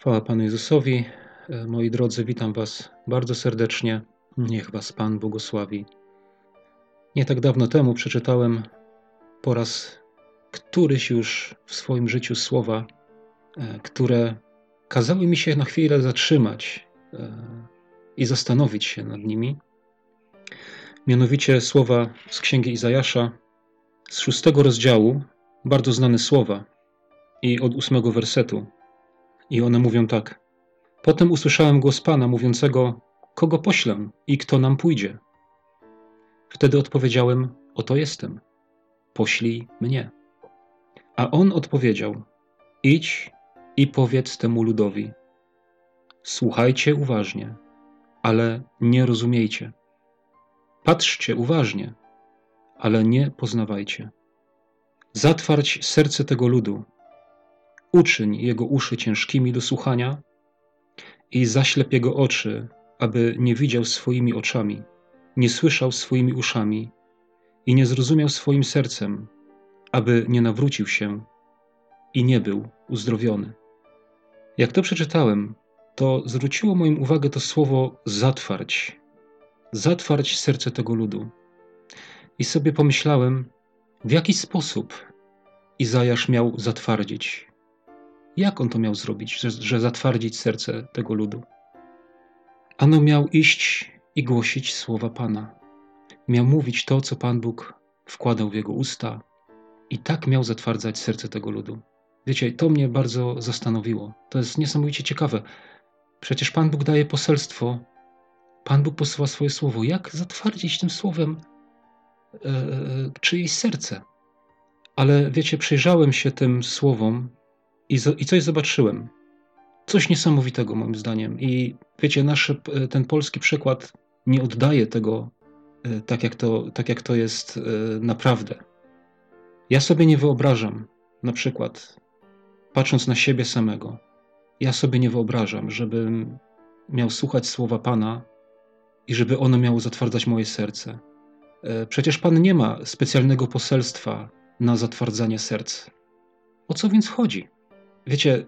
Chwała Panu Jezusowi. E, moi drodzy, witam Was bardzo serdecznie. Niech Was Pan błogosławi. Nie tak dawno temu przeczytałem po raz któryś już w swoim życiu słowa, e, które kazały mi się na chwilę zatrzymać e, i zastanowić się nad nimi. Mianowicie słowa z księgi Izajasza z szóstego rozdziału, bardzo znane słowa, i od ósmego wersetu. I one mówią tak. Potem usłyszałem głos Pana mówiącego: Kogo poślę i kto nam pójdzie? Wtedy odpowiedziałem: Oto jestem. Poślij mnie. A on odpowiedział: Idź i powiedz temu ludowi: Słuchajcie uważnie, ale nie rozumiejcie. Patrzcie uważnie, ale nie poznawajcie. Zatwarć serce tego ludu, uczyń jego uszy ciężkimi do słuchania i zaślep jego oczy, aby nie widział swoimi oczami, nie słyszał swoimi uszami i nie zrozumiał swoim sercem, aby nie nawrócił się i nie był uzdrowiony. Jak to przeczytałem, to zwróciło moją uwagę to słowo zatwarć. Zatwarć serce tego ludu. I sobie pomyślałem, w jaki sposób Izajasz miał zatwardzić jak on to miał zrobić, że, że zatwardzić serce tego ludu? Ano miał iść i głosić słowa Pana. Miał mówić to, co Pan Bóg wkładał w jego usta, i tak miał zatwardzać serce tego ludu. Wiecie, to mnie bardzo zastanowiło. To jest niesamowicie ciekawe. Przecież Pan Bóg daje poselstwo, Pan Bóg posyła swoje słowo. Jak zatwardzić tym słowem e, e czyjeś serce? Ale wiecie, przyjrzałem się tym słowom i, I coś zobaczyłem. Coś niesamowitego, moim zdaniem. I wiecie, nasz, e, ten polski przekład nie oddaje tego e, tak, jak to, tak, jak to jest e, naprawdę. Ja sobie nie wyobrażam, na przykład, patrząc na siebie samego, ja sobie nie wyobrażam, żebym miał słuchać słowa Pana i żeby ono miało zatwardzać moje serce. Przecież Pan nie ma specjalnego poselstwa na zatwardzanie serc. O co więc chodzi? Wiecie,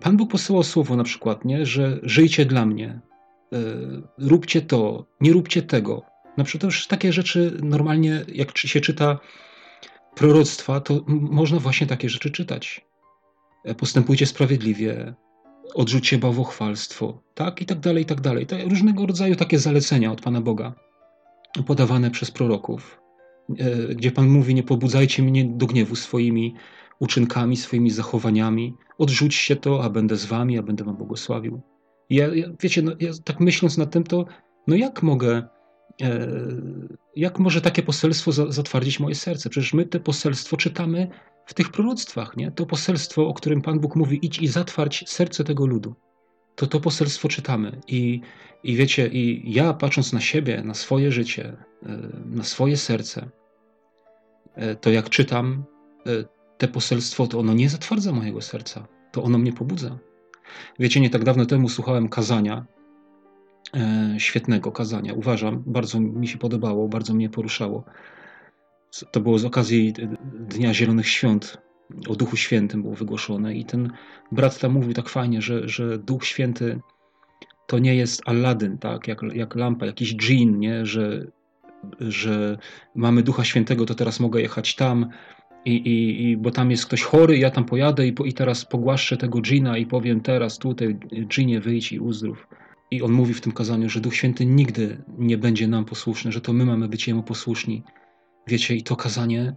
Pan Bóg posyłał słowo na przykład, nie, że żyjcie dla mnie, yy, róbcie to, nie róbcie tego. Na przykład to już takie rzeczy normalnie, jak się czyta proroctwa, to można właśnie takie rzeczy czytać. E, postępujcie sprawiedliwie, odrzućcie bałwochwalstwo, tak i tak dalej, i tak dalej. Różnego rodzaju takie zalecenia od Pana Boga, podawane przez proroków, e, gdzie Pan mówi, nie pobudzajcie mnie do gniewu swoimi uczynkami, swoimi zachowaniami. Odrzućcie to, a będę z wami, a będę wam błogosławił. Ja, ja wiecie, no, ja tak myśląc nad tym, to no jak mogę, e, jak może takie poselstwo za, zatwardzić moje serce? Przecież my te poselstwo czytamy w tych proroctwach, nie? To poselstwo, o którym Pan Bóg mówi, idź i zatwarć serce tego ludu. To to poselstwo czytamy. I, I wiecie, i ja patrząc na siebie, na swoje życie, e, na swoje serce, e, to jak czytam, e, te poselstwo, to ono nie zatwardza mojego serca, to ono mnie pobudza. Wiecie, nie tak dawno temu słuchałem kazania, e, świetnego kazania, uważam, bardzo mi się podobało, bardzo mnie poruszało. To było z okazji Dnia Zielonych Świąt, o Duchu Świętym było wygłoszone i ten brat tam mówił tak fajnie, że, że Duch Święty to nie jest Aladdin, tak, jak, jak lampa, jakiś dżin, nie, że, że mamy Ducha Świętego, to teraz mogę jechać tam, i, i, i, bo tam jest ktoś chory, ja tam pojadę i, po, i teraz pogłaszczę tego dżina i powiem teraz tutaj dżinie wyjdź i uzdrów. I on mówi w tym kazaniu, że Duch Święty nigdy nie będzie nam posłuszny, że to my mamy być Jemu posłuszni. Wiecie, i to kazanie,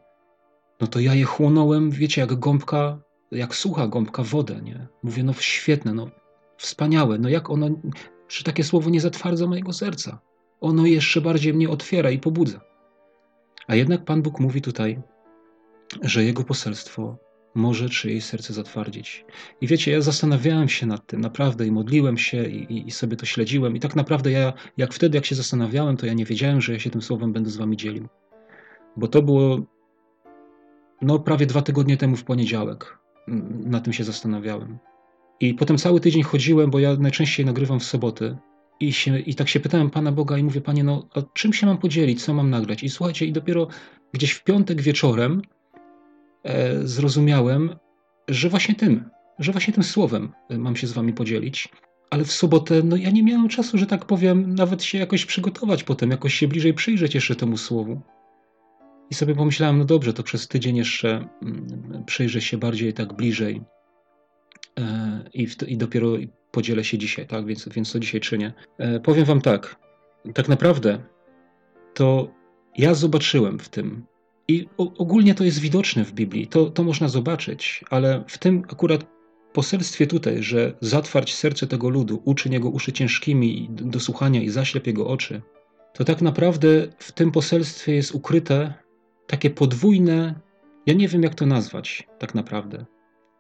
no to ja je chłonąłem, wiecie, jak gąbka, jak sucha gąbka wodę, nie? Mówię, no świetne, no wspaniałe, no jak ono, czy takie słowo nie zatwardza mojego serca? Ono jeszcze bardziej mnie otwiera i pobudza. A jednak Pan Bóg mówi tutaj, że jego poselstwo może czyjeś serce zatwardzić. I wiecie, ja zastanawiałem się nad tym naprawdę i modliłem się i, i, sobie to śledziłem. I tak naprawdę ja, jak wtedy, jak się zastanawiałem, to ja nie wiedziałem, że ja się tym słowem będę z wami dzielił. Bo to było no prawie dwa tygodnie temu w poniedziałek. Na tym się zastanawiałem. I potem cały tydzień chodziłem, bo ja najczęściej nagrywam w soboty. I, się, I tak się pytałem Pana Boga i mówię, Panie, no a czym się mam podzielić, co mam nagrać? I słuchajcie, i dopiero gdzieś w piątek wieczorem zrozumiałem, że właśnie tym, że właśnie tym słowem mam się z wami podzielić. Ale w sobotę, no ja nie miałem czasu, że tak powiem, nawet się jakoś przygotować potem, jakoś się bliżej przyjrzeć jeszcze temu słowu. I sobie pomyślałem, no dobrze, to przez tydzień jeszcze mm, przyjrzę się bardziej tak bliżej e, i, i dopiero podzielę się dzisiaj, tak? Więc, więc to dzisiaj czynię. E, powiem wam tak, tak naprawdę to ja zobaczyłem w tym, i ogólnie to jest widoczne w Biblii, to, to można zobaczyć, ale w tym akurat poselstwie tutaj, że zatwarć serce tego ludu, uczyń jego uszy ciężkimi do słuchania i zaślep jego oczy, to tak naprawdę w tym poselstwie jest ukryte takie podwójne, ja nie wiem jak to nazwać tak naprawdę,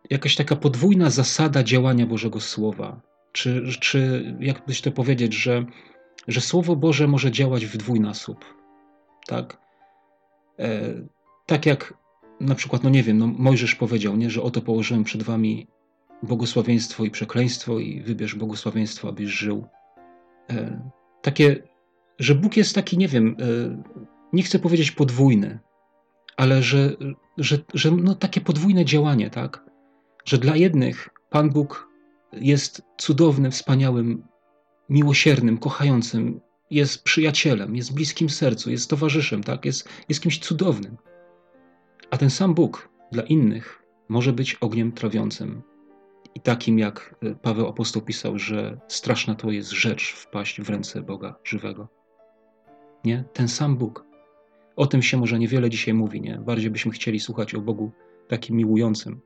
jakaś taka podwójna zasada działania Bożego Słowa. Czy, czy jakbyś to powiedzieć, że, że Słowo Boże może działać w dwójnasób. Tak? E, tak jak na przykład, no nie wiem, no Mojżesz powiedział, nie, że oto położyłem przed wami błogosławieństwo i przekleństwo i wybierz błogosławieństwo, abyś żył. E, takie, że Bóg jest taki, nie wiem, e, nie chcę powiedzieć podwójny, ale że, że, że no takie podwójne działanie, tak? Że dla jednych Pan Bóg jest cudownym, wspaniałym, miłosiernym, kochającym, jest przyjacielem, jest bliskim sercu, jest towarzyszem, tak? Jest, jest kimś cudownym. A ten sam Bóg dla innych może być ogniem trawiącym. I takim, jak Paweł Apostoł pisał, że straszna to jest rzecz wpaść w ręce Boga żywego. Nie? Ten sam Bóg. O tym się może niewiele dzisiaj mówi, nie? Bardziej byśmy chcieli słuchać o Bogu takim miłującym.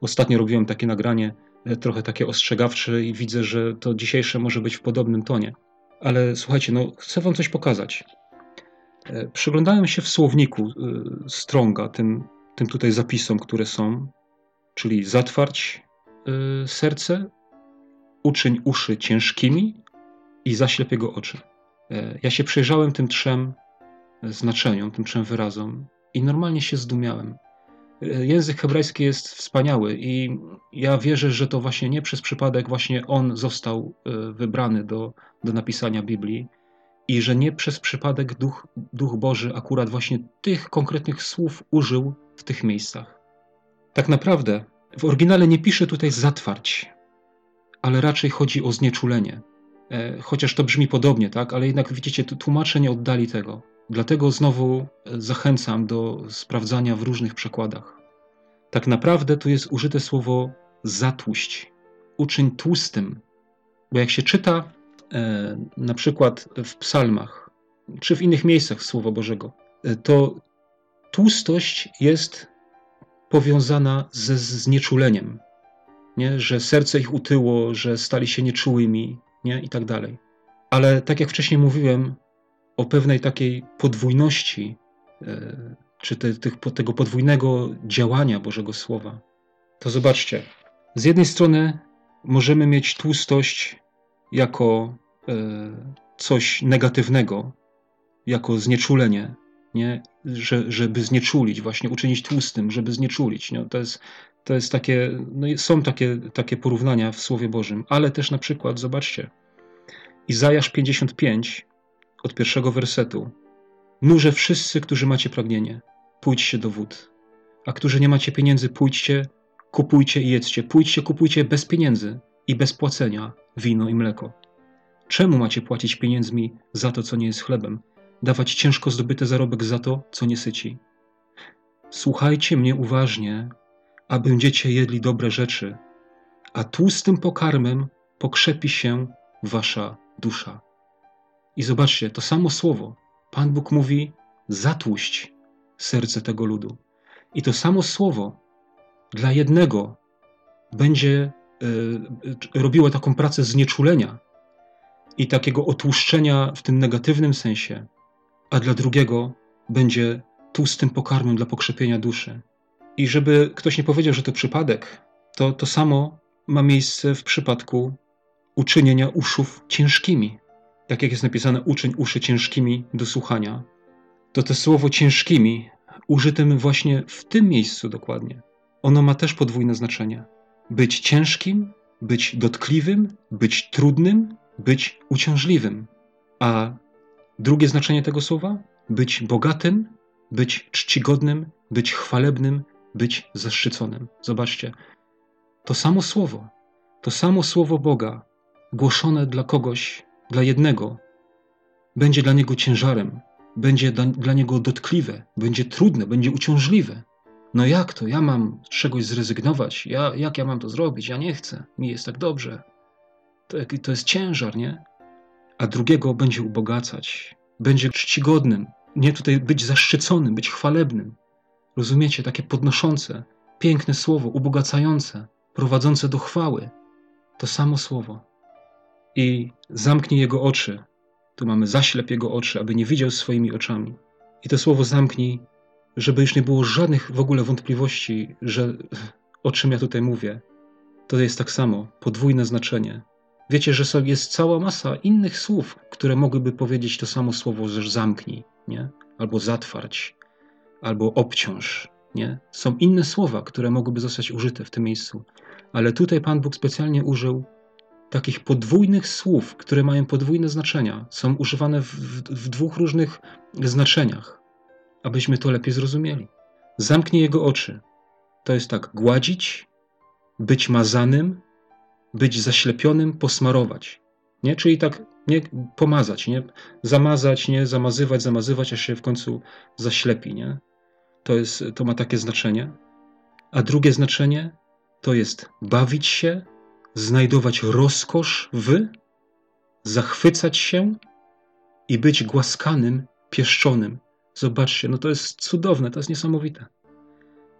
Ostatnio robiłem takie nagranie, e, trochę takie ostrzegawcze, i widzę, że to dzisiejsze może być w podobnym tonie. Ale słuchajcie, no, chcę Wam coś pokazać. E, przyglądałem się w słowniku e, Stronga, tym, tym tutaj zapisom, które są, czyli zatwarć serce, uczyń uszy ciężkimi i zaślep jego oczy. Ja się przejrzałem tym trzem znaczeniom, tym trzem wyrazom i normalnie się zdumiałem. Język hebrajski jest wspaniały i ja wierzę, że to właśnie nie przez przypadek właśnie on został e, wybrany do, do napisania Biblii i że nie przez przypadek Duch, Duch Boży akurat właśnie tych konkretnych słów użył w tych miejscach. Tak naprawdę w oryginale nie pisze tutaj zatwarć, ale raczej chodzi o znieczulenie. E, chociaż to brzmi podobnie, tak? Ale jednak widzicie, tłumacze nie oddali tego. Dlatego znowu e, zachęcam do sprawdzania w różnych przekładach. Tak naprawdę tu jest użyte słowo zatłuść. Uczyń tłustym. Bo jak się czyta e, na przykład w psalmach, czy w innych miejscach Słowa Bożego, e, to tłustość jest powiązana ze znieczuleniem. Nie? Że serce ich utyło, że stali się nieczułymi nie? i tak dalej. Ale tak jak wcześniej mówiłem, o pewnej takiej podwójności, e, czy te, tych, tego podwójnego działania Bożego Słowa, to zobaczcie, z jednej strony możemy mieć tłustość jako e, coś negatywnego, jako znieczulenie, nie? Że, żeby znieczulić, właśnie uczynić tłustym, żeby znieczulić. Nie? To jest, to jest takie, no są takie, takie porównania w Słowie Bożym, ale też na przykład, zobaczcie, Izajasz 55 od pierwszego wersetu. Nurze wszyscy, którzy macie pragnienie, pójdźcie do wód. A którzy nie macie pieniędzy, pójdźcie, kupujcie i jedzcie. Pójdźcie, kupujcie bez pieniędzy i bez płacenia wino i mleko. Czemu macie płacić pieniędzmi za to, co nie jest chlebem? Dawać ciężko zdobyty zarobek za to, co nie syci. Słuchajcie mnie uważnie, a będziecie jedli dobre rzeczy, a tłustym pokarmem pokrzepi się wasza dusza. I zobaczcie, to samo słowo. Pan Bóg mówi: zatłuść serce tego ludu. I to samo słowo dla jednego będzie y, robiło taką pracę znieczulenia i takiego otłuszczenia w tym negatywnym sensie, a dla drugiego będzie tłustym pokarmem dla pokrzepienia duszy. I żeby ktoś nie powiedział, że to przypadek, to to samo ma miejsce w przypadku uczynienia uszów ciężkimi tak jak jest napisane, uczyń uszy ciężkimi do słuchania, to to słowo ciężkimi, użytym właśnie w tym miejscu dokładnie, ono ma też podwójne znaczenie. Być ciężkim, być dotkliwym, być trudnym, być uciążliwym. A drugie znaczenie tego słowa? Być bogatym, być czcigodnym, być chwalebnym, być zaszczyconym. Zobaczcie, To samo słowo, to samo słowo Boga, głoszone dla kogoś, dla jednego, będzie dla niego ciężarem, będzie dla, dla niego dotkliwe, będzie trudne, będzie uciążliwe. No jak to? Ja mam z czegoś zrezygnować? Ja, jak ja mam to zrobić? Ja nie chcę. Mi jest tak dobrze. To, to jest ciężar, nie? A drugiego będzie ubogacać, będzie czcigodnym, nie tutaj być zaszczyconym, być chwalebnym. Rozumiecie? Takie podnoszące, piękne słowo, ubogacające, prowadzące do chwały. To samo słowo. I zamknij jego oczy. Tu mamy zaślep jego oczy, aby nie widział swoimi oczami. I to słowo zamknij, żeby już nie było żadnych w ogóle wątpliwości, że o czym ja tutaj mówię. To jest tak samo, podwójne znaczenie. Wiecie, że jest cała masa innych słów, które mogłyby powiedzieć to samo słowo, że zamknij, nie? albo zatwarć, albo obciąż. Nie? Są inne słowa, które mogłyby zostać użyte w tym miejscu, ale tutaj Pan Bóg specjalnie użył takich podwójnych słów, które mają podwójne znaczenia. Są używane w, w, w dwóch różnych znaczeniach, abyśmy to lepiej zrozumieli. Zamknij jego oczy. To jest tak: gładzić, być mazanym, być zaślepionym, posmarować. Nie? Czyli tak nie pomazać, nie? Zamazać, nie? Zamazywać, zamazywać, aż się w końcu zaślepi, nie? To, jest, to ma takie znaczenie. A drugie znaczenie to jest bawić się, znajdować rozkosz w, zachwycać się i być głaskanym, pieszczonym. Zobaczcie, no to jest cudowne, to jest niesamowite.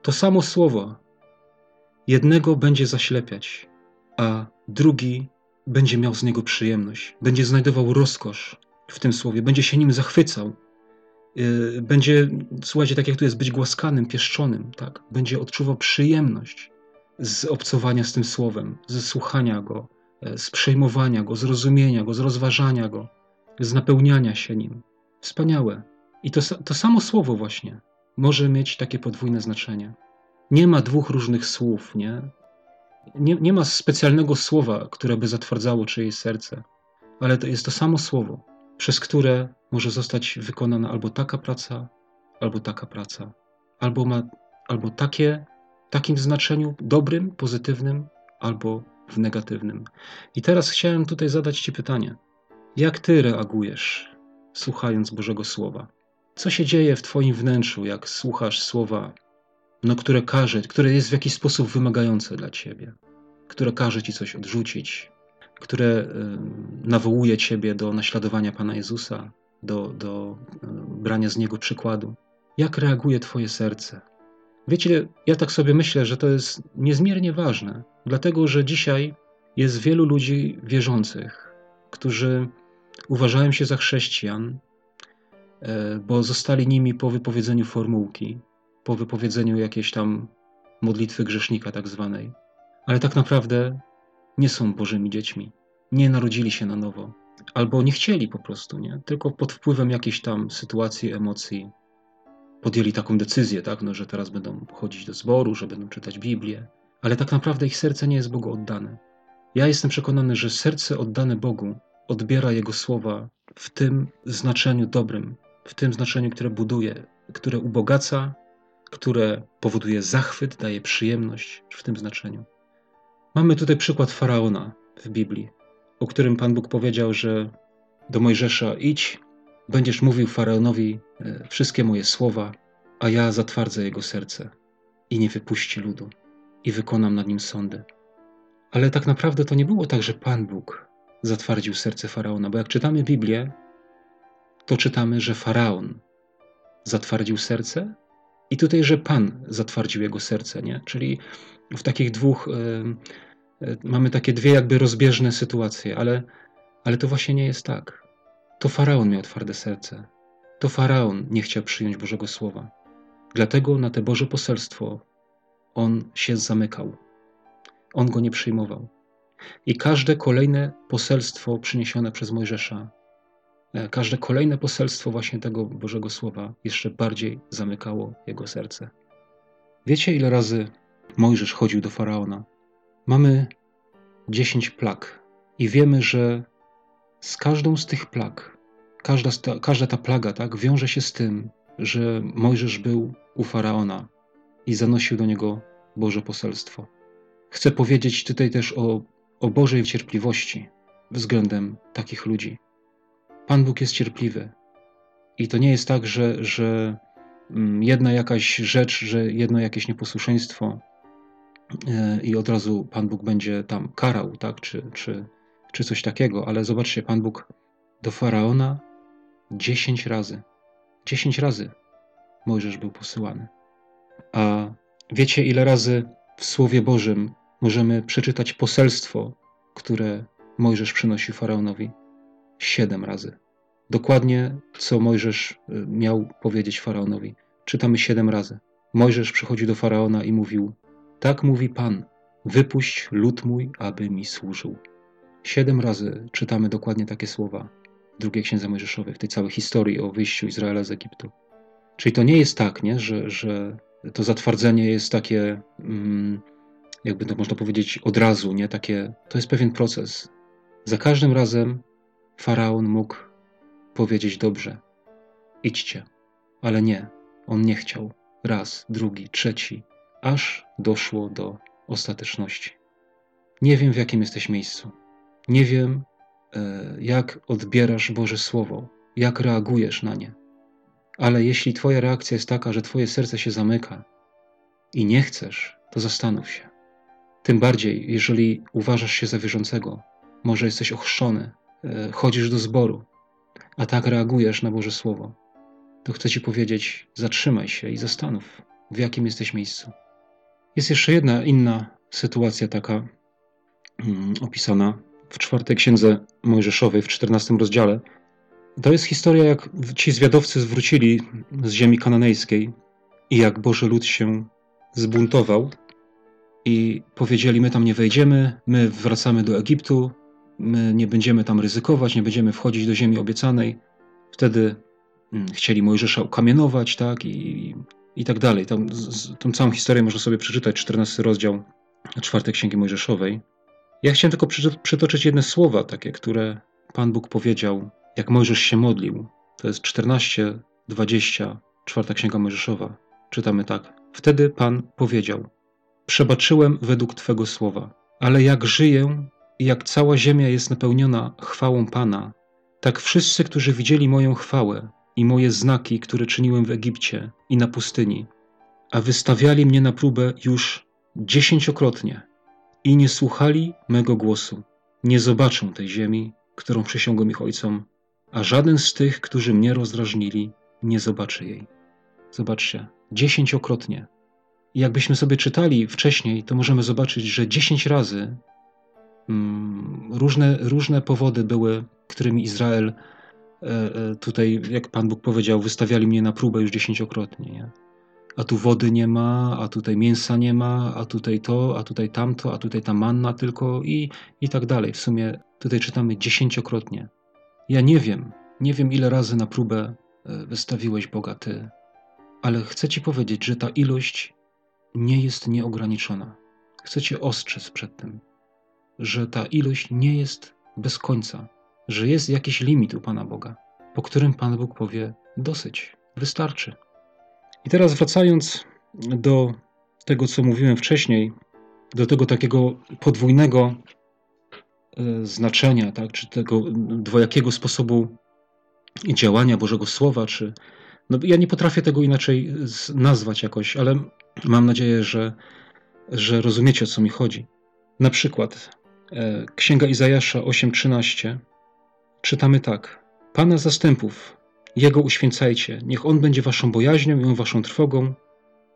To samo słowo jednego będzie zaślepiać, a drugi będzie miał z niego przyjemność, będzie znajdował rozkosz w tym słowie, będzie się nim zachwycał, yy, będzie, słuchajcie, tak jak tu jest, być głaskanym, pieszczonym, tak? Będzie odczuwał przyjemność z obcowania z tym słowem, ze słuchania go, e, z przejmowania go, z rozumienia go, z rozważania go, z napełniania się nim. Wspaniałe. I to, to samo słowo właśnie może mieć takie podwójne znaczenie. Nie ma dwóch różnych słów, nie? Nie, nie ma specjalnego słowa, które by zatwardzało czyjeś serce, ale to jest to samo słowo, przez które może zostać wykonana albo taka praca, albo taka praca, albo ma albo takie, takim znaczeniu dobrym, pozytywnym, albo w negatywnym. I teraz chciałem tutaj zadać Ci pytanie: jak Ty reagujesz, słuchając Bożego Słowa? Co się dzieje w Twoim wnętrzu, jak słuchasz słowa no, które każe, które jest w jakiś sposób wymagające dla ciebie, które każe ci coś odrzucić, które y, nawołuje ciebie do naśladowania Pana Jezusa, do, do y, brania z Niego przykładu. Jak reaguje Twoje serce? Wiecie, ja tak sobie myślę, że to jest niezmiernie ważne, dlatego że dzisiaj jest wielu ludzi wierzących, którzy uważają się za chrześcijan, e, bo zostali nimi po wypowiedzeniu formułki, po wypowiedzeniu jakiejś tam modlitwy grzesznika, tak zwanej. Ale tak naprawdę nie są Bożymi dziećmi. Nie narodzili się na nowo. Albo nie chcieli po prostu, nie? Tylko pod wpływem jakiejś tam sytuacji, emocji podjęli taką decyzję, tak? No, że teraz będą chodzić do zboru, że będą czytać Biblię. Ale tak naprawdę ich serce nie jest Bogu oddane. Ja jestem przekonany, że serce oddane Bogu odbiera Jego słowa w tym znaczeniu dobrym, w tym znaczeniu, które buduje, które ubogaca, które powoduje zachwyt, daje przyjemność w tym znaczeniu. Mamy tutaj przykład faraona w Biblii, o którym Pan Bóg powiedział, że do Mojżesza idź, będziesz mówił faraonowi e, wszystkie moje słowa, a ja zatwardzę jego serce i nie wypuści ludu i wykonam nad nim sądy. Ale tak naprawdę to nie było tak, że Pan Bóg zatwardził serce faraona, bo jak czytamy Biblię, to czytamy, że faraon zatwardził serce, i tutaj, że Pan zatwardził jego serce, nie? Czyli w takich dwóch y, y, mamy takie dwie jakby rozbieżne sytuacje, ale, ale to właśnie nie jest tak. To faraon miał twarde serce. To faraon nie chciał przyjąć Bożego Słowa. Dlatego na te Boże poselstwo on się zamykał. On go nie przyjmował. I każde kolejne poselstwo przyniesione przez Mojżesza E, każde kolejne poselstwo właśnie tego Bożego Słowa jeszcze bardziej zamykało jego serce. Wiecie, ile razy Mojżesz chodził do faraona? Mamy dziesięć plag i wiemy, że z każdą z tych plag, każda, każda ta plaga tak, wiąże się z tym, że Mojżesz był u faraona i zanosił do niego Boże poselstwo. chcę powiedzieć tutaj też o, o Bożej cierpliwości względem takich ludzi. Pan Bóg jest cierpliwy. I to nie jest tak, że, że mm, jedna jakaś rzecz, że jedno jakieś nieposłuszeństwo e, i od razu Pan Bóg będzie tam karał, tak? czy, czy, czy coś takiego, ale zobaczcie, Pan Bóg do faraona dziesięć razy, dziesięć razy Mojżesz był posyłany. A wiecie, ile razy w Słowie Bożym możemy przeczytać poselstwo, które Mojżesz przynosi faraonowi? Siedem razy. Dokładnie, co Mojżesz y, miał powiedzieć faraonowi. Czytamy siedem razy. Mojżesz przychodzi do faraona i mówił: Tak mówi Pan, wypuść lud mój, aby mi służył. Siedem razy czytamy dokładnie takie słowa w drugiej księdze Mojżeszowej, w tej całej historii o wyjściu Izraela z Egiptu. Czyli to nie jest tak, nie? Że, że to zatwardzenie jest takie, mm, jakby to można powiedzieć, od razu, nie? Takie, to jest pewien proces. Za każdym razem faraon mógł powiedzieć dobrze, idźcie, ale nie, on nie chciał. Raz, drugi, trzeci, aż doszło do ostateczności. Nie wiem, w jakim jesteś miejscu. Nie wiem, e, jak odbierasz Boże Słowo, jak reagujesz na nie. Ale jeśli Twoja reakcja jest taka, że Twoje serce się zamyka i nie chcesz, to zastanów się. Tym bardziej, jeżeli uważasz się za wierzącego, może jesteś ochrzczony, e, chodzisz do zboru, a tak reagujesz na Boże Słowo, to chcę Ci powiedzieć: zatrzymaj się i zastanów, w jakim jesteś miejscu. Jest jeszcze jedna inna sytuacja taka mm, opisana w czwartej księdze Mojżeszowej, w czternastym rozdziale. To jest historia, jak ci zwiadowcy zwrócili z ziemi kananejskiej i jak Boży lud się zbuntował i powiedzieli: My tam nie wejdziemy, my wracamy do Egiptu, my nie będziemy tam ryzykować, nie będziemy wchodzić do ziemi obiecanej. Wtedy mm, chcieli Mojżesza ukamienować, tak, i, i tak dalej. Tam, z, tą całą historię można sobie przeczytać, 14 rozdział czwartej księgi Mojżeszowej. Ja chciałem tylko przytoczyć jedne słowa, takie, które Pan Bóg powiedział, jak Mojżesz się modlił. To jest 14, 20, czwarta księga Mojżeszowa. Czytamy tak. Wtedy Pan powiedział: Przebaczyłem według Twego słowa, ale jak żyję i jak cała ziemia jest napełniona chwałą Pana, tak wszyscy, którzy widzieli moją chwałę i moje znaki, które czyniłem w Egipcie i na pustyni, a wystawiali mnie na próbę już dziesięciokrotnie i nie słuchali mego głosu, nie zobaczą tej ziemi, którą przysiągłem ich ojcom, a żaden z tych, którzy mnie rozdrażnili, nie zobaczy jej. Zobaczcie, dziesięciokrotnie. I jakbyśmy sobie czytali wcześniej, to możemy zobaczyć, że dziesięć razy mm, różne, różne powody były, którymi Izrael e, e, tutaj, jak Pan Bóg powiedział, wystawiali mnie na próbę już dziesięciokrotnie. Nie? A tu wody nie ma, a tutaj mięsa nie ma, a tutaj to, a tutaj tamto, a tutaj ta manna tylko i, i tak dalej. W sumie tutaj czytamy dziesięciokrotnie. Ja nie wiem, nie wiem ile razy na próbę e, wystawiłeś Boga Ty, ale chcę Ci powiedzieć, że ta ilość nie jest nieograniczona. Chcę Cię ostrzec przed tym, że ta ilość nie jest bez końca, że jest jakiś limit u Pana Boga, po którym Pan Bóg powie: dosyć, wystarczy. I teraz wracając do tego, co mówiłem wcześniej, do tego takiego podwójnego e, znaczenia, tak, czy tego dwojakiego sposobu działania Bożego Słowa, czy no, ja nie potrafię tego inaczej nazwać jakoś, ale mam nadzieję, że, że rozumiecie o co mi chodzi. Na przykład e, Księga Izajasza 8:13 czytamy tak: Pana zastępów, jego uświęcajcie, niech on będzie waszą bojaźnią i waszą trwogą.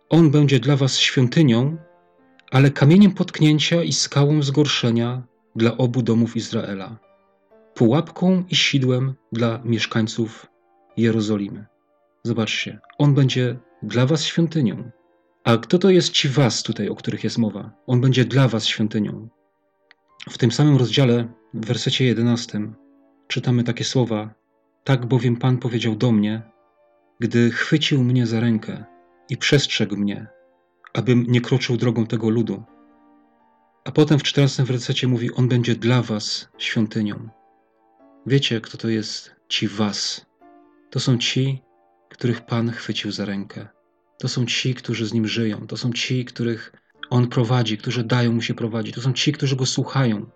On będzie dla was świątynią, ale kamieniem potknięcia i skałą zgorszenia dla obu domów Izraela, pułapką i sidłem dla mieszkańców Jerozolimy. Zobaczcie, on będzie dla was świątynią. A kto to jest ci was tutaj, o których jest mowa? On będzie dla was świątynią. W tym samym rozdziale, w wersecie 11, czytamy takie słowa: Tak bowiem Pan powiedział do mnie, gdy chwycił mnie za rękę i przestrzegł mnie, abym nie kroczył drogą tego ludu. A potem w 14 wersecie mówi: On będzie dla was świątynią. Wiecie, kto to jest ci was? To są ci, których Pan chwycił za rękę. To są ci, którzy z nim żyją. To są ci, których On prowadzi, którzy dają mu się prowadzić. To są ci, którzy go słuchają.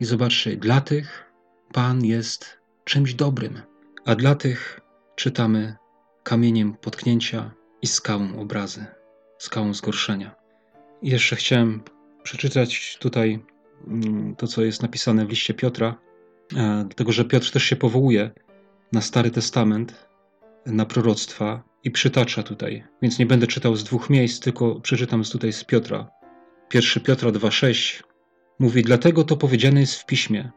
I zobaczcie, dla tych Pan jest czymś dobrym, a dla tych czytamy kamieniem potknięcia i skałą obrazy, skałą zgorszenia. I jeszcze chciałem przeczytać tutaj mm, to, co jest napisane w liście Piotra, e, dlatego że Piotr też się powołuje na Stary Testament, na proroctwa i przytacza tutaj. Więc nie będę czytał z dwóch miejsc, tylko przeczytam tutaj z Piotra. 1 Piotra 2,6 mówi: Dlatego to powiedziane jest w piśmie.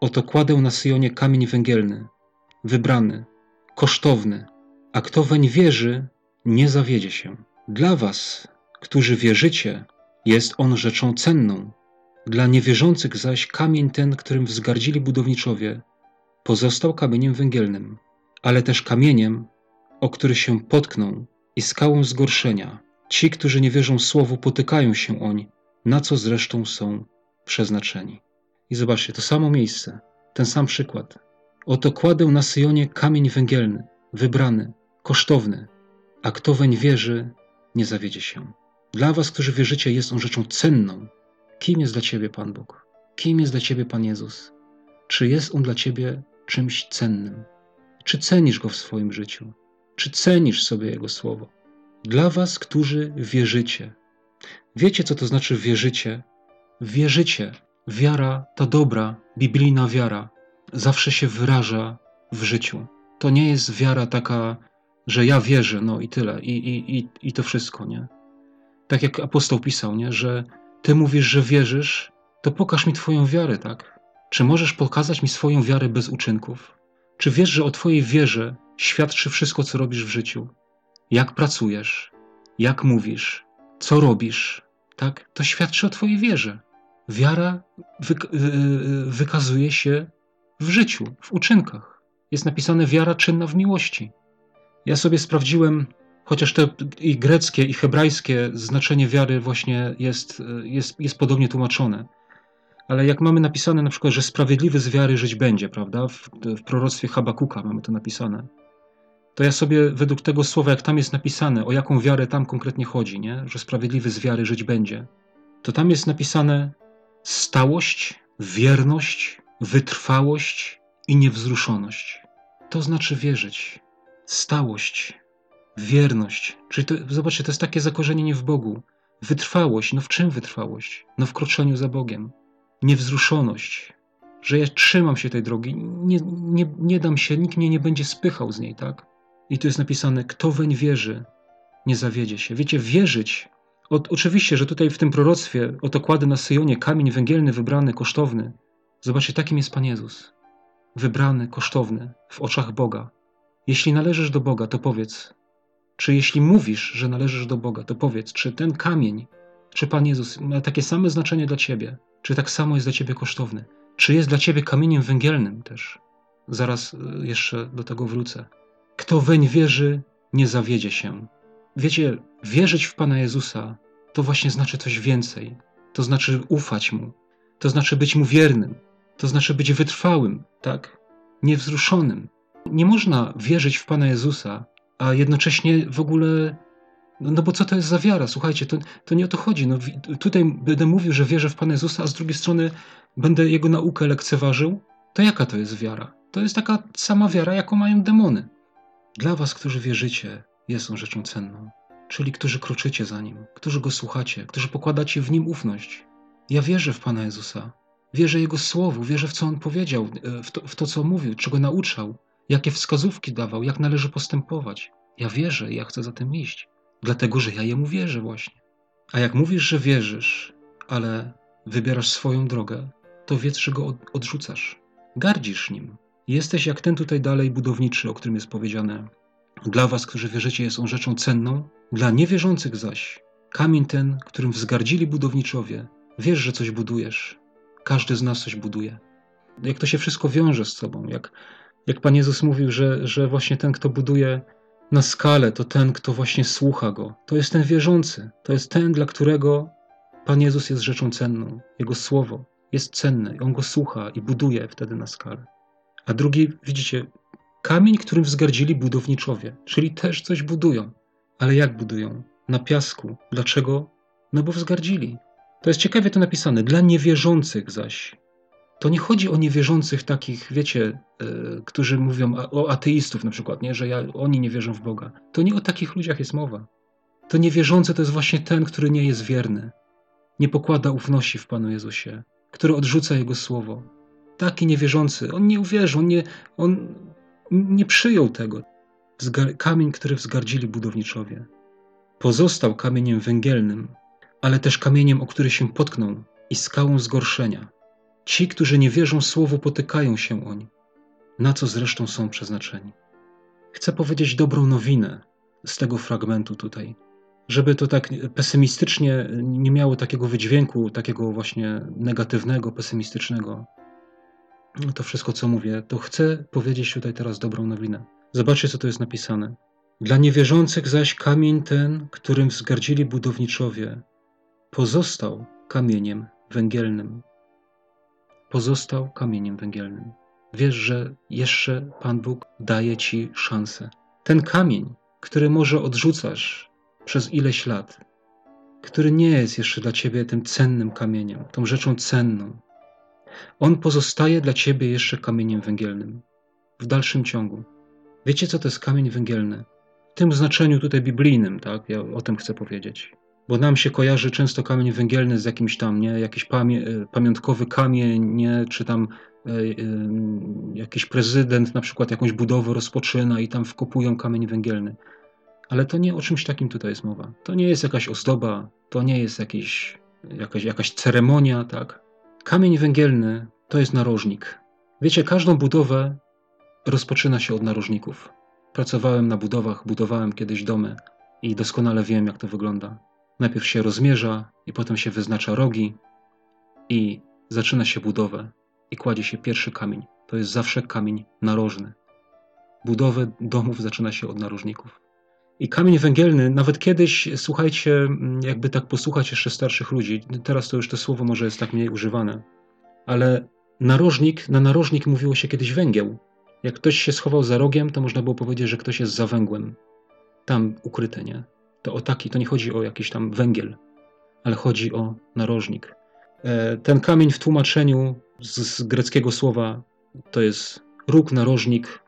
Oto kładę na Syjonie kamień węgielny, wybrany, kosztowny, a kto weń wierzy, nie zawiedzie się. Dla was, którzy wierzycie, jest on rzeczą cenną. Dla niewierzących zaś kamień ten, którym wzgardzili budowniczowie, pozostał kamieniem węgielnym, ale też kamieniem, o który się potkną i skałą zgorszenia. Ci, którzy nie wierzą słowu, potykają się oń, na co zresztą są przeznaczeni. I zobaczcie, to samo miejsce, ten sam przykład. Oto kładę na Syjonie kamień węgielny, wybrany, kosztowny, a kto weń wierzy, nie zawiedzie się. Dla was, którzy wierzycie, jest on rzeczą cenną. Kim jest dla ciebie Pan Bóg? Kim jest dla ciebie Pan Jezus? Czy jest on dla ciebie czymś cennym? Czy cenisz go w swoim życiu? Czy cenisz sobie jego słowo? Dla was, którzy wierzycie. Wiecie, co to znaczy wierzycie? Wierzycie. Wiara, ta dobra, biblijna wiara, zawsze się wyraża w życiu. To nie jest wiara taka, że ja wierzę, no i tyle, i, i, i, i to wszystko, nie? Tak jak apostoł pisał, nie? Że ty mówisz, że wierzysz, to pokaż mi twoją wiarę, tak? Czy możesz pokazać mi swoją wiarę bez uczynków? Czy wiesz, że o twojej wierze świadczy wszystko, co robisz w życiu? Jak pracujesz? Jak mówisz? Co robisz? Tak? To świadczy o twojej wierze. Wiara y, y, wykazuje się w życiu, w uczynkach. Jest napisane wiara czynna w miłości. Ja sobie sprawdziłem, chociaż to i greckie, i hebrajskie znaczenie wiary właśnie jest, jest, jest podobnie tłumaczone. Ale jak mamy napisane na przykład, że sprawiedliwy z wiary żyć będzie, prawda? W, w proroctwie Habakuka mamy to napisane. To ja sobie według tego słowa, jak tam jest napisane, o jaką wiarę tam konkretnie chodzi, nie? że sprawiedliwy z wiary żyć będzie, to tam jest napisane stałość, wierność, wytrwałość i niewzruszoność. To znaczy wierzyć. Stałość, wierność. Czyli to, zobaczcie, to jest takie zakorzenienie w Bogu. Wytrwałość. No w czym wytrwałość? No w kroczeniu za Bogiem. Niewzruszoność. Że ja trzymam się tej drogi, nie, nie, nie dam się, nikt mnie nie będzie spychał z niej, tak? I tu jest napisane, kto weń wierzy, nie zawiedzie się. Wiecie, wierzyć. oczywiście, że tutaj w tym proroctwie oto kładę na Syjonie kamień węgielny, wybrany, kosztowny. Zobaczcie, takim jest Pan Jezus. Wybrany, kosztowny w oczach Boga. Jeśli należysz do Boga, to powiedz, czy jeśli mówisz, że należysz do Boga, to powiedz, czy ten kamień, czy Pan Jezus ma takie same znaczenie dla Ciebie, czy tak samo jest dla Ciebie kosztowny, czy jest dla Ciebie kamieniem węgielnym też. Zaraz y, jeszcze do tego wrócę. Kto weń wierzy, nie zawiedzie się. Wiecie, wierzyć w Pana Jezusa to właśnie znaczy coś więcej. To znaczy ufać Mu, to znaczy być Mu wiernym, to znaczy być wytrwałym, tak? Niewzruszonym. Nie można wierzyć w Pana Jezusa, a jednocześnie w ogóle. No, no bo co to jest za wiara? Słuchajcie, to, to nie o to chodzi. No, tutaj będę mówił, że wierzę w Pana Jezusa, a z drugiej strony będę Jego naukę lekceważył. To jaka to jest wiara? To jest taka sama wiara, jaką mają demony. Dla Was, którzy wierzycie, jest on rzeczą cenną. Czyli którzy kroczycie za Nim, którzy Go słuchacie, którzy pokładacie w Nim ufność. Ja wierzę w Pana Jezusa. Wierzę Jego Słowu, wierzę w co On powiedział, e, w to, w to co mówił, czego nauczał, jakie wskazówki dawał, jak należy postępować. Ja wierzę i ja chcę za tym iść, dlatego że ja Jemu wierzę właśnie. A jak mówisz, że wierzysz, ale wybierasz swoją drogę, to wiedz, że Go odrzucasz. Gardzisz Nim. Jesteś jak ten tutaj dalej budowniczy, o którym jest powiedziane. Dla was, którzy wierzycie, jest on rzeczą cenną, dla niewierzących zaś kamień ten, którym wzgardzili budowniczowie. Wiesz, że coś budujesz, każdy z nas coś buduje. Jak to się wszystko wiąże z sobą, jak, jak Pan Jezus mówił, że, że właśnie ten, kto buduje na skalę, to ten, kto właśnie słucha Go. To jest ten wierzący, to jest ten, dla którego Pan Jezus jest rzeczą cenną. Jego słowo jest cenne i On go słucha i buduje wtedy na skalę. A drugi, widzicie, kamień, którym wzgardzili budowniczowie, czyli też coś budują. Ale jak budują? Na piasku. Dlaczego? No bo wzgardzili. To jest ciekawie to napisane. Dla niewierzących zaś. To nie chodzi o niewierzących takich, wiecie, yy, którzy mówią o ateistów na przykład, nie? że ja, oni nie wierzą w Boga. To nie o takich ludziach jest mowa. To niewierzący to jest właśnie ten, który nie jest wierny. Nie pokłada ufności w Panu Jezusie, który odrzuca Jego słowo. Taki niewierzący, on nie uwierzył, on nie, on nie przyjął tego. Kamień, który wzgardzili budowniczowie. Pozostał kamieniem węgielnym, ale też kamieniem, o który się potknął i skałą zgorszenia. Ci, którzy nie wierzą słowu, potykają się oń, na co zresztą są przeznaczeni. Chcę powiedzieć dobrą nowinę z tego fragmentu tutaj, żeby to tak pesymistycznie nie miało takiego wydźwięku, takiego właśnie negatywnego, pesymistycznego. To wszystko, co mówię, to chcę powiedzieć tutaj teraz dobrą nowinę. Zobaczcie, co to jest napisane. Dla niewierzących zaś kamień ten, którym wzgardzili budowniczowie, pozostał kamieniem węgielnym. Pozostał kamieniem węgielnym. Wiesz, że jeszcze Pan Bóg daje ci szansę. Ten kamień, który może odrzucasz przez ileś lat, który nie jest jeszcze dla ciebie tym cennym kamieniem, tą rzeczą cenną, on pozostaje dla ciebie jeszcze kamieniem węgielnym w dalszym ciągu. Wiecie, co to jest kamień węgielny? W tym znaczeniu tutaj biblijnym, tak? Ja o tym chcę powiedzieć. Bo nam się kojarzy często kamień węgielny z jakimś tam, nie? Jakiś pamię e, pamiątkowy kamień, nie? Czy tam y, y, jakiś prezydent na przykład jakąś budowę rozpoczyna i tam wkopują kamień węgielny. Ale to nie o czymś takim tutaj jest mowa. To nie jest jakaś ozdoba, to nie jest jakiś, jakaś, jakaś ceremonia, tak? Kamień węgielny to jest narożnik. Wiecie, każdą budowę rozpoczyna się od narożników. Pracowałem na budowach, budowałem kiedyś domy i doskonale wiem, jak to wygląda. Najpierw się rozmierza, i potem się wyznacza rogi, i zaczyna się budowę, i kładzie się pierwszy kamień. To jest zawsze kamień narożny. Budowę domów zaczyna się od narożników. I kamień węgielny, nawet kiedyś, słuchajcie, jakby tak posłuchać jeszcze starszych ludzi, teraz to już to słowo może jest tak mniej używane, ale narożnik, na narożnik mówiło się kiedyś węgieł. Jak ktoś się schował za rogiem, to można było powiedzieć, że ktoś jest za węgłem. Tam ukryte, nie? To o taki, to nie chodzi o jakiś tam węgiel, ale chodzi o narożnik. E, ten kamień w tłumaczeniu z, z greckiego słowa to jest róg, narożnik,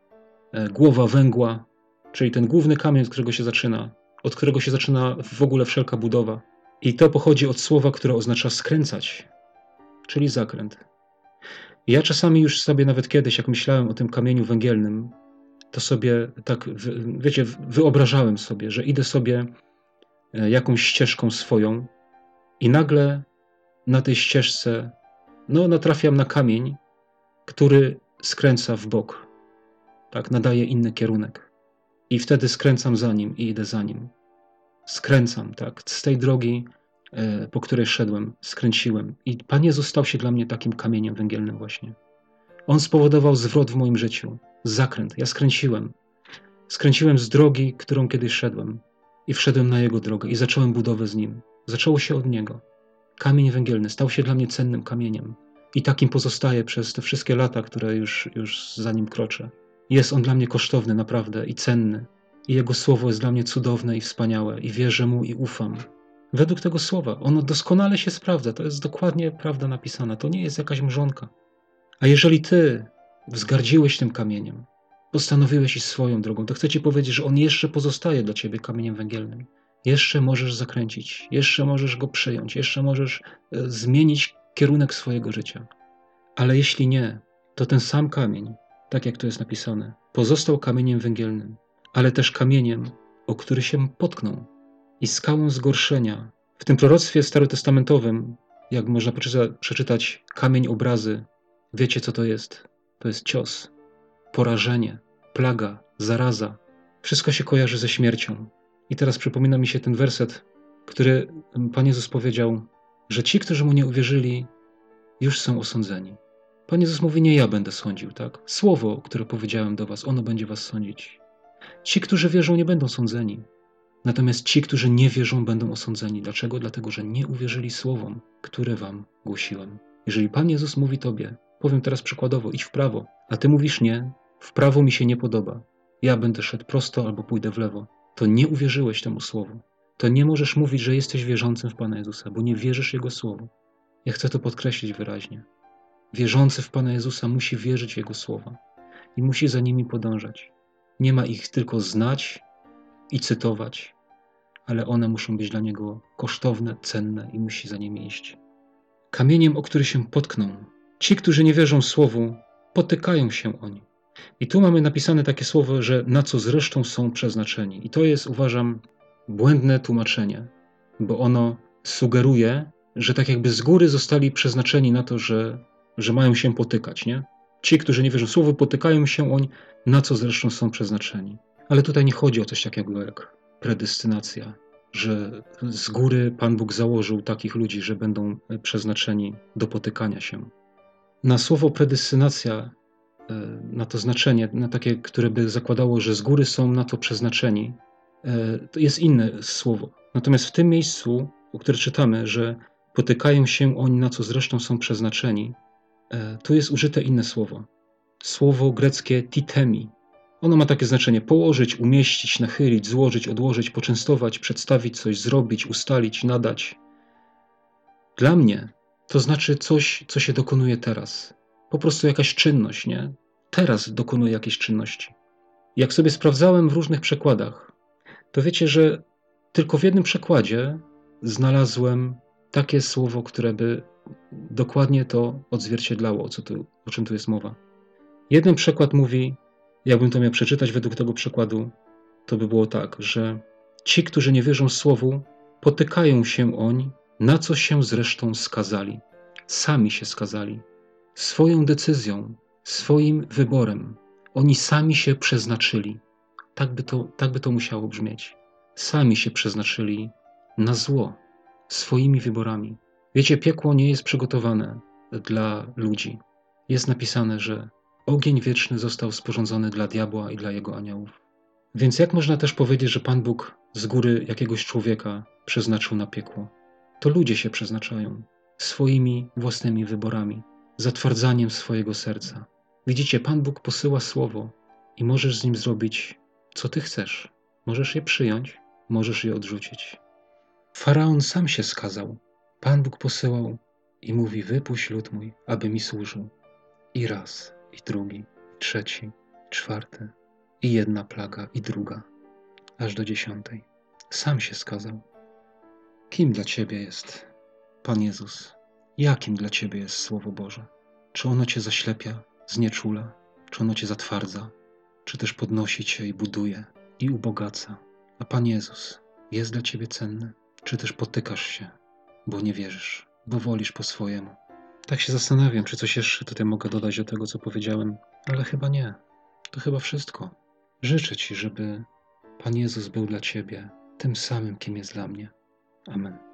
e, głowa węgła, czyli ten główny kamień, od którego się zaczyna, od którego się zaczyna w ogóle wszelka budowa. I to pochodzi od słowa, które oznacza skręcać, czyli zakręt. Ja czasami już sobie nawet kiedyś, jak myślałem o tym kamieniu węgielnym, to sobie tak, wiecie, wyobrażałem sobie, że idę sobie e, jakąś ścieżką swoją i nagle na tej ścieżce, no, natrafiam na kamień, który skręca w bok. Tak, nadaje inny kierunek. I wtedy skręcam za nim i idę za nim. Skręcam, tak, z tej drogi, e, po której szedłem, skręciłem. I Pan Jezus stał się dla mnie takim kamieniem węgielnym właśnie. On spowodował zwrot w moim życiu, zakręt. Ja skręciłem. Skręciłem z drogi, którą kiedyś szedłem i wszedłem na Jego drogę i zacząłem budowę z Nim. Zaczęło się od Niego. Kamień węgielny stał się dla mnie cennym kamieniem i takim pozostaje przez te wszystkie lata, które już, już za Nim kroczę. Jest On dla mnie kosztowny naprawdę i cenny i Jego słowo jest dla mnie cudowne i wspaniałe i wierzę Mu i ufam. Według tego słowa ono doskonale się sprawdza, to jest dokładnie prawda napisana, to nie jest jakaś mrzonka. A jeżeli ty wzgardziłeś tym kamieniem, postanowiłeś iść swoją drogą, to chcę ci powiedzieć, że on jeszcze pozostaje dla ciebie kamieniem węgielnym. Jeszcze możesz zakręcić, jeszcze możesz go przyjąć, jeszcze możesz e, zmienić kierunek swojego życia. Ale jeśli nie, to ten sam kamień, tak jak to jest napisane, pozostał kamieniem węgielnym, ale też kamieniem, o który się potknął i skałą zgorszenia. W tym proroctwie starotestamentowym, jak można przeczytać kamień obrazy, Wiecie, co to jest? To jest cios, porażenie, plaga, zaraza. Wszystko się kojarzy ze śmiercią. I teraz przypomina mi się ten werset, który Pan Jezus powiedział, że ci, którzy mu nie uwierzyli, już są osądzeni. Pan Jezus mówi, nie ja będę sądził, tak? Słowo, które powiedziałem do was, ono będzie was sądzić. Ci, którzy wierzą, nie będą sądzeni. Natomiast ci, którzy nie wierzą, będą osądzeni. Dlaczego? Dlatego, że nie uwierzyli słowom, które wam głosiłem. Jeżeli Pan Jezus mówi tobie, Powiem teraz przykładowo, idź w prawo, a ty mówisz nie, w prawo mi się nie podoba. Ja będę szedł prosto albo pójdę w lewo. To nie uwierzyłeś temu słowu. to nie możesz mówić, że jesteś wierzącym w Pana Jezusa, bo nie wierzysz Jego słowu. Ja chcę to podkreślić wyraźnie. Wierzący w Pana Jezusa musi wierzyć Jego słowa i musi za nimi podążać. Nie ma ich tylko znać i cytować, ale one muszą być dla Niego kosztowne, cenne i musi za nimi iść. Kamieniem, o który się potkną. Ci, którzy nie wierzą słowu, potykają się oni. I tu mamy napisane takie słowo, że na co zresztą są przeznaczeni. I to jest, uważam, błędne tłumaczenie, bo ono sugeruje, że tak jakby z góry zostali przeznaczeni na to, że, że mają się potykać, nie? Ci, którzy nie wierzą słowu, potykają się oni, na co zresztą są przeznaczeni. Ale tutaj nie chodzi o coś takiego jak predestynacja, że z góry Pan Bóg założył takich ludzi, że będą przeznaczeni do potykania się. Na słowo predestynacja, e, na to znaczenie, na takie, które by zakładało, że z góry są na to przeznaczeni, e, to jest inne słowo. Natomiast w tym miejscu, o którym czytamy, że potykają się oni, na co zresztą są przeznaczeni, e, tu jest użyte inne słowo. Słowo greckie titemi. Ono ma takie znaczenie: położyć, umieścić, nachylić, złożyć, odłożyć, poczęstować, przedstawić coś, zrobić, ustalić, nadać. Dla mnie to znaczy coś, co się dokonuje teraz. Po prostu jakaś czynność, nie? Teraz dokonuję jakiejś czynności. Jak sobie sprawdzałem w różnych przekładach, to wiecie, że tylko w jednym przekładzie znalazłem takie słowo, które by dokładnie to odzwierciedlało, o, co tu, o czym tu jest mowa. Jeden przekład mówi, jakbym to miał przeczytać według tego przekładu, to by było tak, że ci, którzy nie wierzą słowu, potykają się oni, na co się zresztą skazali. Sami się skazali. Swoją decyzją, swoim wyborem. Oni sami się przeznaczyli. Tak by to, tak by to musiało brzmieć. Sami się przeznaczyli na zło swoimi wyborami. Wiecie, piekło nie jest przygotowane dla ludzi. Jest napisane, że ogień wieczny został sporządzony dla diabła i dla jego aniołów. Więc jak można też powiedzieć, że Pan Bóg z góry jakiegoś człowieka przeznaczył na piekło? To ludzie się przeznaczają swoimi własnymi wyborami, zatwardzaniem swojego serca. Widzicie, Pan Bóg posyła słowo i możesz z nim zrobić, co ty chcesz. Możesz je przyjąć, możesz je odrzucić. Faraon sam się skazał. Pan Bóg posyłał i mówi: Wypuść lud mój, aby mi służył. I raz, i drugi, i trzeci, czwarty, i jedna plaga, i druga, aż do dziesiątej. Sam się skazał. Kim dla ciebie jest Pan Jezus? Jakim dla ciebie jest Słowo Boże? Czy ono cię zaślepia, znieczula? Czy ono cię zatwardza? Czy też podnosi cię i buduje i ubogaca? A Pan Jezus jest dla ciebie cenny? Czy też potykasz się, bo nie wierzysz, bo wolisz po swojemu? Tak się zastanawiam, czy coś jeszcze tutaj mogę dodać do tego, co powiedziałem, ale chyba nie. To chyba wszystko. Życzę Ci, żeby Pan Jezus był dla Ciebie tym samym, kim jest dla mnie. Amen.